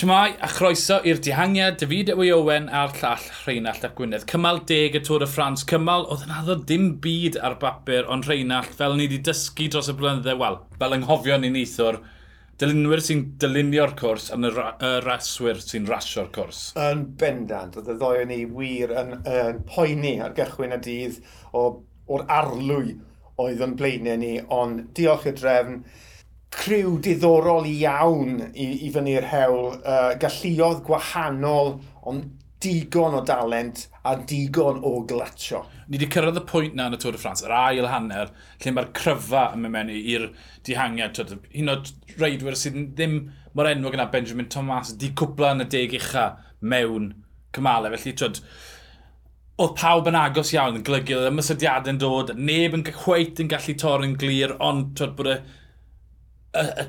Siamai a chroeso i'r dihangiad David Ewy Owen a'r llall Rheinald ap Gwynedd. Cymal deg y Tôr y Ffrans. Cymal oedd yn addo dim byd ar bapur, ond Rheinald, fel ni wedi dysgu dros y blynyddoedd, wel, fel ynghofio ni'n eithwr, dylunwyr sy'n dylunio'r cwrs a'n y y raswyr sy'n rasio'r cwrs. Yn bendant, oedd y ddoi ni wir yn, yn poeni ar gychwyn y dydd o, o'r arlwy oedd yn blaenau ni, ond diolch i'r drefn, criw diddorol iawn i, i fyny'r hewl. Uh, galluodd gwahanol, ond digon o dalent a digon o glatio. Ni wedi cyrraedd y pwynt na yn y Tôr y Ffrans, yr ail hanner, lle mae'r cryfa yn mynd mewn i'r dihangiad. Un o'r reidwyr sydd ddim mor enwog yna Benjamin Thomas, di cwpla yn y deg ucha mewn cymalau. Felly, twyd, oedd pawb yn agos iawn yn glygu, oedd y mysydiadau'n dod, neb yn gweith yn gallu torri'n glir, ond twyd bod y y, y,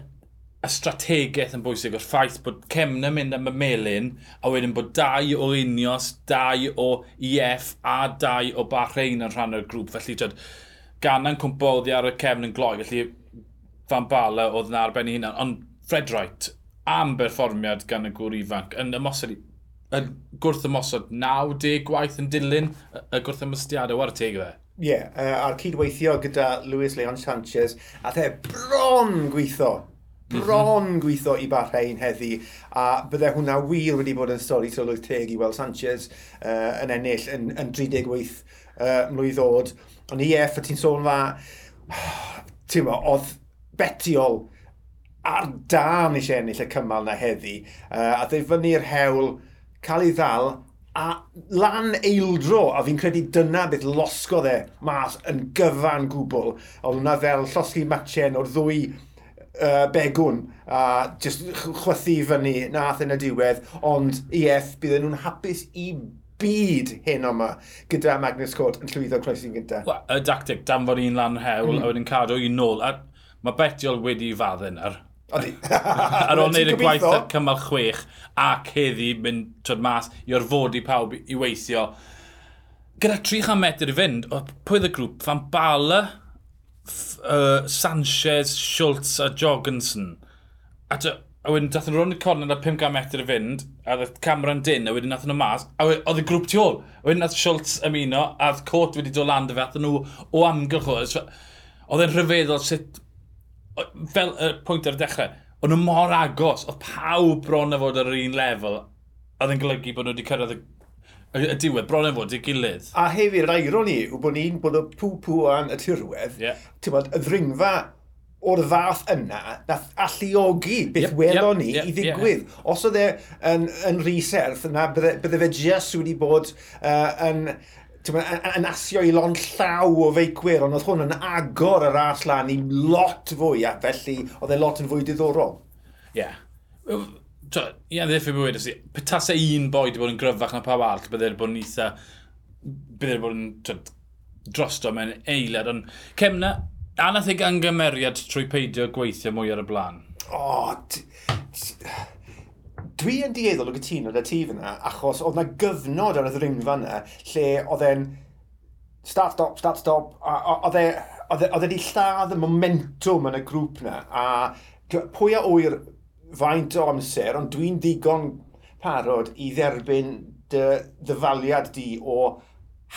y strategaeth yn bwysig o'r ffaith bod Cemna mynd am y melin a wedyn bod dau o Unios, dau o EF a dau o Bahrein yn rhan o'r grŵp. Felly, tyd, gana'n cwmpo oddi ar y cefn yn gloi, felly fan bala e oedd yn arbenn i hunan. Ond Fred Wright, am berfformiad gan y gŵr ifanc, yn ymosod, yn gwrth ymosod 90 gwaith yn dilyn y gwrth ymosodiadau, war y teg fe ie, yeah, uh, a'r cydweithio gyda Luis Leon Sanchez, a the bron gweithio, mhm. bron mm -hmm. gweithio i Bahrein heddi, a bydde hwnna wir wedi bod yn stori tylwyth teg i weld Sanchez uh, yn ennill yn, yn 38 uh, mlwydd oed. Ond ie, ffa ti'n sôn fa, ti'n mo, oedd betiol ar dan eisiau ennill y cymal na heddi, uh, a ddefynnu'r hewl cael ei ddal a lan eildro, a fi'n credu dyna beth losgodd e mas yn gyfan gwbl. Oedd hwnna fel llosgi matchen o'r ddwy uh, begwn a just chwythu fyny nath yn y diwedd, ond EF bydden nhw'n hapus i byd hyn o'ma gyda Magnus Cwrt yn llwyddo croesi'n gyntaf. Wel, y dactic, danfod un lan hewl mm. a wedyn cadw un nôl. A mae Betiol wedi i fadden ar Ar ôl wneud y gwaith ar cymal chwech ac heddi mynd trod mas i orfodi pawb i weithio. Gyda 300 metr i fynd, pwydd y grŵp, fan Bala, uh, Sanchez, Schultz a Jorgensen. A, a wedyn dath yn rhwng y cornel a 500 metr i fynd, a ddath Cameron Dyn, a wedyn nath nhw mas, a oedd y grŵp tu ôl. A wedyn nath Schultz ymuno, a oedd Cot wedi dod lan dy fe, a nhw o amgylch o. Oedd e'n rhyfeddol sut fel y pwynt ar y dechrau, o'n nhw mor agos, oedd pawb bron a fod ar yr un lefel, a ddyn golygu bod nhw wedi cyrraedd y, y, y diwedd, bron a fod i gilydd. A hefyd, yr ironi yw bod ni'n bod y pw-pw an y tirwedd, yeah. bod, y ddringfa o'r fath yna, nath alluogi beth yep, welon ni yep, i ddigwydd. Yep. Os oedd e yn, yn rhys erth, na bydde, bydde fe jes wedi bod uh, yn yn asio i lon llaw o feicwyr, ond oedd hwn yn agor y ras lan i lot fwy, a felly oedd e lot yn fwy diddorol. Ie. Yeah. Ie, ddiff e i bywyd, petasau un boi wedi bod yn gryfach na pawb all, byddai'n bod yn eitha, byddai'n bod yn drosto mewn eilad, ond cemna, anath ei gangymeriad trwy peidio gweithio mwy ar y blaen? O, oh, dwi yn dieddol o gytuno da ti fyna, achos oedd na gyfnod ar y ddringfa yna lle oedd e'n start stop, start stop, a oedd e wedi e, e lladd y momentum yn y grŵp yna, a pwy a wyr faint o amser, ond dwi'n digon parod i dderbyn dy ddyfaliad di o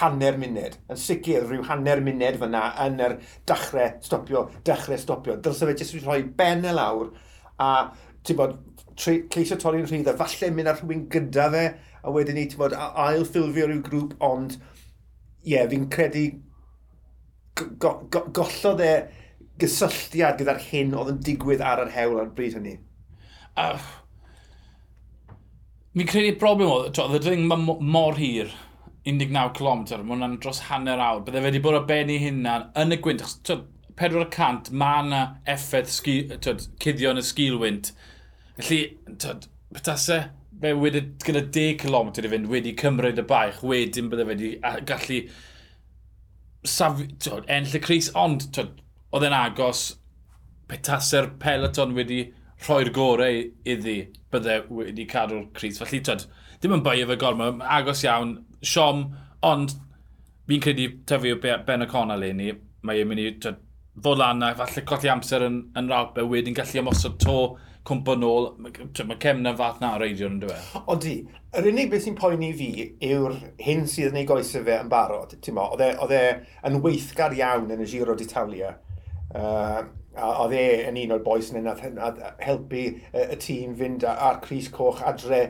hanner munud. Yn sicr, rhyw hanner munud fyna yn yr dachrau stopio, dechrau stopio. Dylse fe jyst wedi rhoi ben y lawr a ti'n bod, ceisio torri'n rhydd, a falle mynd ar rhywun gyda fe, a wedyn ni, ti'n bod, ail ffilfio rhyw grŵp, ond, ie, yeah, fi'n credu, go, go, gollodd e gysylltiad gyda'r hyn oedd yn digwydd ar yr hewl ar bryd hynny. Uh, Mi'n credu problem oedd, oedd y dring mor hir, 19 km, mae hwnna'n dros hanner awr. Bydde fe wedi bod o ben i hynna yn y gwynt, 400 mae yna effaith cuddio yn y sgilwynt. Felly, petase, fe wedi gyda 10 km i fynd wedi cymryd y baich, wedyn bydde wedi gallu saf, tod, enll y Cris, ond oedd e'n agos petase'r peloton wedi rhoi'r gorau iddi bydde wedi cadw'r Cris. Felly, tod, dim yn bai efo gorma, agos iawn, siom, ond fi'n credu tyfu o Ben y O'Connell le ni, mae e'n mynd i tod, fod lan a falle colli amser yn, yn ralpe wedyn gallu ymosod to cwmpa nôl. Mae ma cemna fath na reidio yn dweud. Odi, yr unig beth sy'n poeni fi yw'r hyn sydd yn ei goesau fe yn barod. Oedd e, e yn weithgar iawn yn y Giro d'Italia. Uh, a oedd e yn un o'r boes yna nath helpu y tîm fynd a'r Cris Coch adre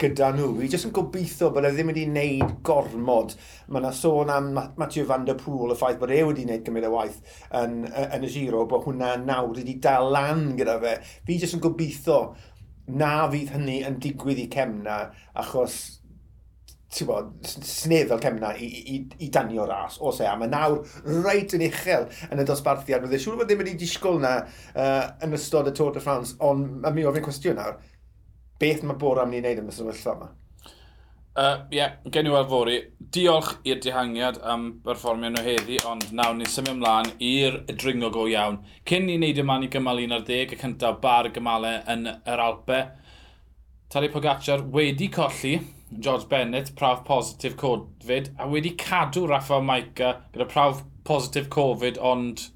gyda nhw. Fi jyst yn gobeithio bod e ddim wedi wneud gormod. Mae yna sôn am Matthew van der Pŵl, y ffaith bod e wedi wneud gymryd y waith yn, yn y giro, bod hwnna nawr wedi dal lan gyda fe. Fi jyst yn gobeithio na fydd hynny yn digwydd i cemna, achos ti'n bod, snedd fel cemna i, i, i danio ras, os e, a mae nawr reit yn uchel yn y dosbarthiad. Mae'n siŵr bod ddim wedi disgwyl na uh, yn ystod y Tour de France, ond mae mi ofyn cwestiwn nawr, beth mae bora am ni'n neud yn y sefyllfa yma? Ie, uh, yeah, gen i weld fori. Diolch i'r dihangiad am berfformio nhw heddi, ond nawr ni'n symud ymlaen i'r dringo go iawn. Cyn ni wneud yma ni gymal 11, y cyntaf bar y gymalau yn yr Alpe, Tali Pogacar wedi colli, George Bennett, prawf positif Covid, a wedi cadw Rafa Maica gyda prawf positif Covid, ond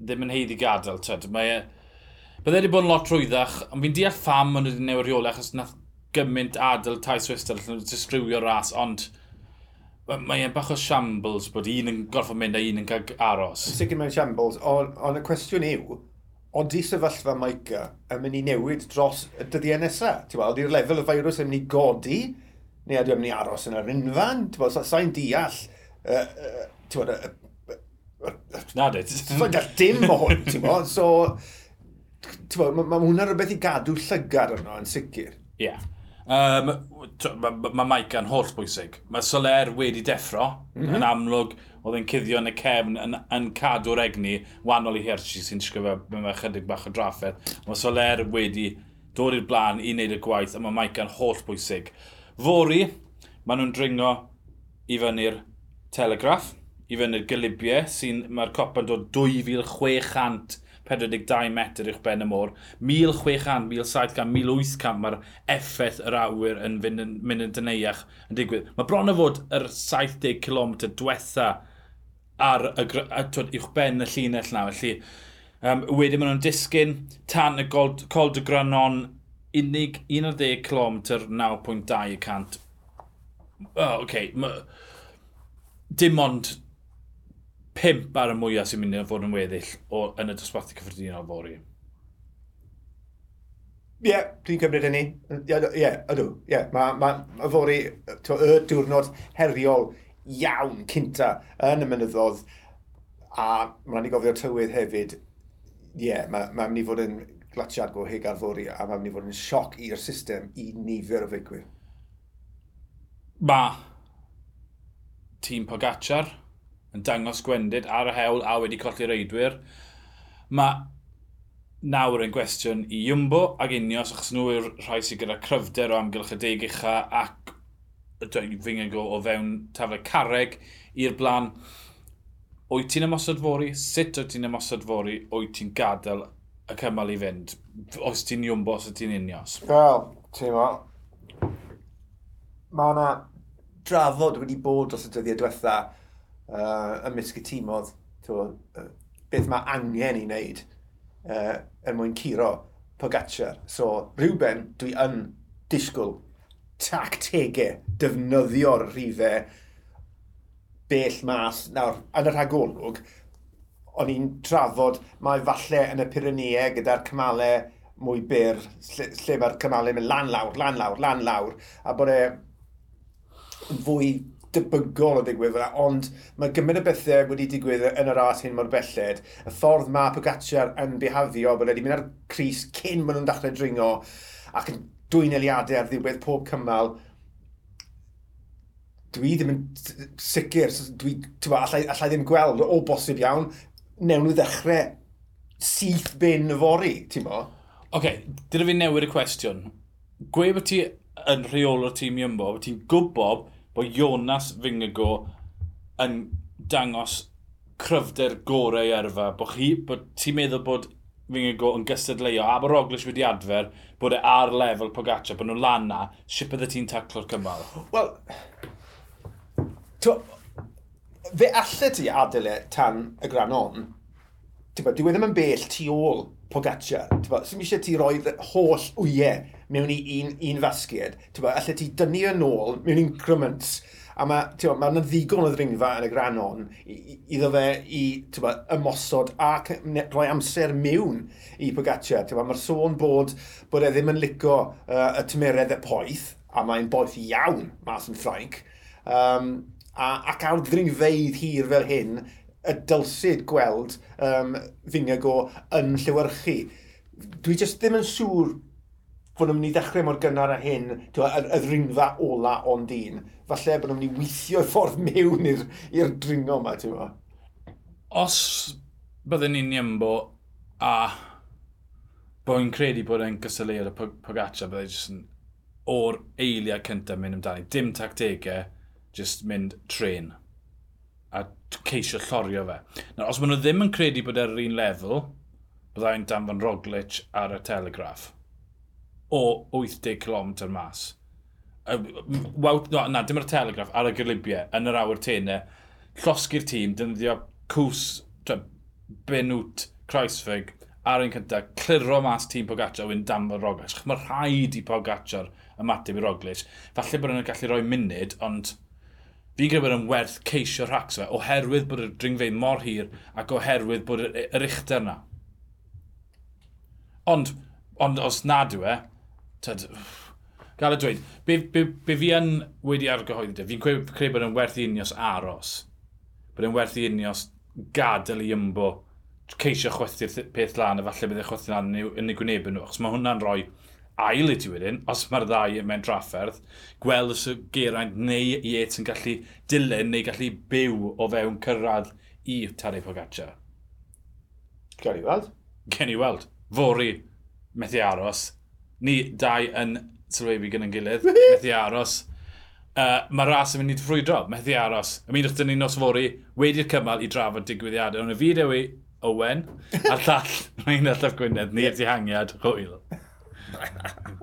ddim yn heiddi gadael. Tyd. Mae, e- bydde wedi bod yn lot rwyddach, ond fi'n deall pham ond wedi newid rheolau, achos nath gymaint adael tai Swister allan wedi sgrywio ras, ond mae e'n bach o shambles bod un yn gorfod mynd a un yn cael aros. Yn Sicr mae'n shambles, ond on y cwestiwn yw, ond i sefyllfa Maica yn mynd i newid dros y dyddiau nesaf? Ti'n gweld, ydy'r lefel y feirws yn mynd i godi, neu ydy o'n mynd i aros yn yr unfan? Ti'n gweld, sa'n deall, uh, ti'n gweld, Na dyd. Dwi'n dall dim o hwn, ti'n bo? So, ti'n bo, mae ma hwnna rhywbeth i gadw llygad yno yn sicr. Ie. Yeah. Um, mae ma Maica yn holl bwysig. Mae Soler wedi deffro, mm -hmm. yn mhm. amlwg oedd e'n cuddio yn y cefn yn, yn cadw'r egni, wahanol i Hershey sy'n sgrifio mewn chydig bach o drafferth. Mae Soler wedi dod i'r blaen i wneud y gwaith, a mae Maica'n holl bwysig. Fori, maen nhw'n dringo i fyny'r telegraff, i fyny'r gylibiau, sy'n mae'r copa'n dod 2,642 metr i'ch ben y môr. 1,600, 1,700, 1,800 mae'r effaith yr awyr yn mynd yn, mynd yn dyneiach yn digwydd. Mae bron o fod yr 70 km diwetha ar y, a, twyd, uwch ben y llinell na. Felly, um, wedyn maen nhw'n disgyn tan y gold, col dy granon unig 11 km 9.2 y cant. Oh, okay. Ma, dim ond pimp ar y mwyaf sy'n mynd i fod yn weddill o, yn y dosbarthu cyffredinol fori. Ie, yeah, dwi'n cymryd hynny. Ie, yeah, ydw. Ie, yeah, mae ma, ma, ma fori y diwrnod heriol iawn cynta yn y mynyddodd a mae'n rhaid i gofio tywydd hefyd ie, yeah, mae'n ma mynd i fod yn glatiad go heg ar fori a mae'n mynd i fod yn sioc i'r system i nifer o feicwyr. Ma tîm Pogacar yn dangos gwendid ar y hewl a wedi colli reidwyr. Mae nawr yn gwestiwn i Iwmbo ac Unios achos nhw yw'r rhai sydd gyda cryfder o amgylch y deg ucha ac fi'n go o fewn tafle carreg i'r blaen. Wyt ti'n ymosod fori? Sut wyt ti'n ymosod fori? Wyt ti'n gadael y cymal i fynd? Os ti'n iwmbo, os ti'n unios? Wel, ti'n mo. Mae yna drafod wedi bod dros y dyddiau diwetha uh, ymysg y tîmodd uh, beth mae angen i wneud uh, er mwyn curo Pogacar. So, rhywben dwi yn disgwyl tactegau, defnyddio'r rhifau bell mas. Nawr, yn y rhagolwg, o'n i'n trafod mae falle yn y Pyrenee gyda'r cymalau mwy byr, lle, lle mae'r cymalau mynd lan lawr, lan lawr, lan lawr, a bod e fwy debygol o ddigwydd fel ond mae gymryd y bethau wedi digwydd yn yr ras hyn mor belled. Y ffordd mae Pogacar yn bihafio bod wedi mynd ar Cris cyn maen nhw'n dechrau dringo ac yn dwy'n neliadau ar ddiwedd pob cymal, dwi ddim yn sicr, dwi, tywa, allai, allai ddim gweld o bosib iawn, newn nhw ddechrau syth bin y fori, ti'n mo? Oce, okay, dyna fi newid y cwestiwn. Gwe bod ti yn rheol o'r tîm Iymbo, bod ti'n gwybod bod Jonas Fingago yn dangos cryfder gorau i erfa, bod, chi, bod ti'n meddwl bod Fingigo yn gystadleuo, a bod Roglic wedi adfer, bod e ar lefel Pogaccia, bod nhw'n lan na, sut bydde ti'n taclo'r cymal? Wel, fe allai ti adael e tan y granon, Tyba, dwi e ddim yn bell tu ôl Pogaccia, Tyba, sy'n eisiau ti roi holl wyau mewn i un, un fasged. Tyba, allet ti dynnu yn ôl mewn increments a mae ma yna ddigon o ddringfa yn y granon iddo fe i ba, ymosod ac rhoi amser mewn i Pogaccia. Mae'r sôn bod, bod e ddim yn licio uh, y tymeredd y poeth, a mae'n boeth iawn mas yn Ffrainc, um, a, ac awr ddringfeidd hir fel hyn, y dylsyd gweld um, Fingago yn llywyrchu. Dwi jyst ddim yn siŵr bod nhw'n mynd i ddechrau mor gynnar â hyn, y, y ddringfa ola ond dyn. Falle bod nhw'n mynd i weithio i ffordd mewn i'r dringo yma, ti'n fawr. Os byddwn ni'n niambo a bod yn credu bod e'n gysylu ar y Pogaccia, byddai jyst yn o'r eiliau cyntaf mynd amdani. Dim tactegau, jyst mynd tren a ceisio llorio fe. Nawr, os maen nhw ddim yn credu bod e'r un lefel, byddai'n danfon Roglic ar y telegraff o 80 km mas. Waw, no, na, dim ar y telegraff, ar y gylibiau, yn yr awr tenau. Llosgi'r tîm, dynyddio cws, benwt, Kreisfeg, ar un cyntaf, cliro mas tîm Pogacar wyn dam o'r Roglic. Mae rhaid i Pogacar ymateb i Roglic. Falle bod nhw'n gallu rhoi munud, ond fi'n credu bod yn werth ceisio rhacs fe, oherwydd bod y dringfeidd mor hir ac oherwydd bod yr uchder yna. Ond, ond os nad yw e, tyd, gael y dweud, be, be, be fi yn wedi argyhoeddi de, fi'n credu, bod yn werth i unios aros, bod yn werth i unios gadael i ymbo, ceisio chwethu'r peth lan, a falle bydd eich chwethu lan yn ei gwneb nhw, achos mae hwnna'n rhoi ail i ti wedyn, os mae'r ddau mewn drafferth, gweld os y geraint neu i et yn gallu dilyn neu gallu byw o fewn cyrraedd i Tadei Pogacar. Gen i weld. Gen i weld. Fori, methu aros, ni dau yn sylwebu gyda'n gilydd, methu aros. Uh, Mae ras yn mynd i ffrwydro, methu aros. Ymunwch dyn ni nos fori wedi'r cymal i drafod digwyddiadau. Ond y fyd yw Owen, a'r llall, mae'n allaf Gwynedd, ni'r dihangiad, hwyl.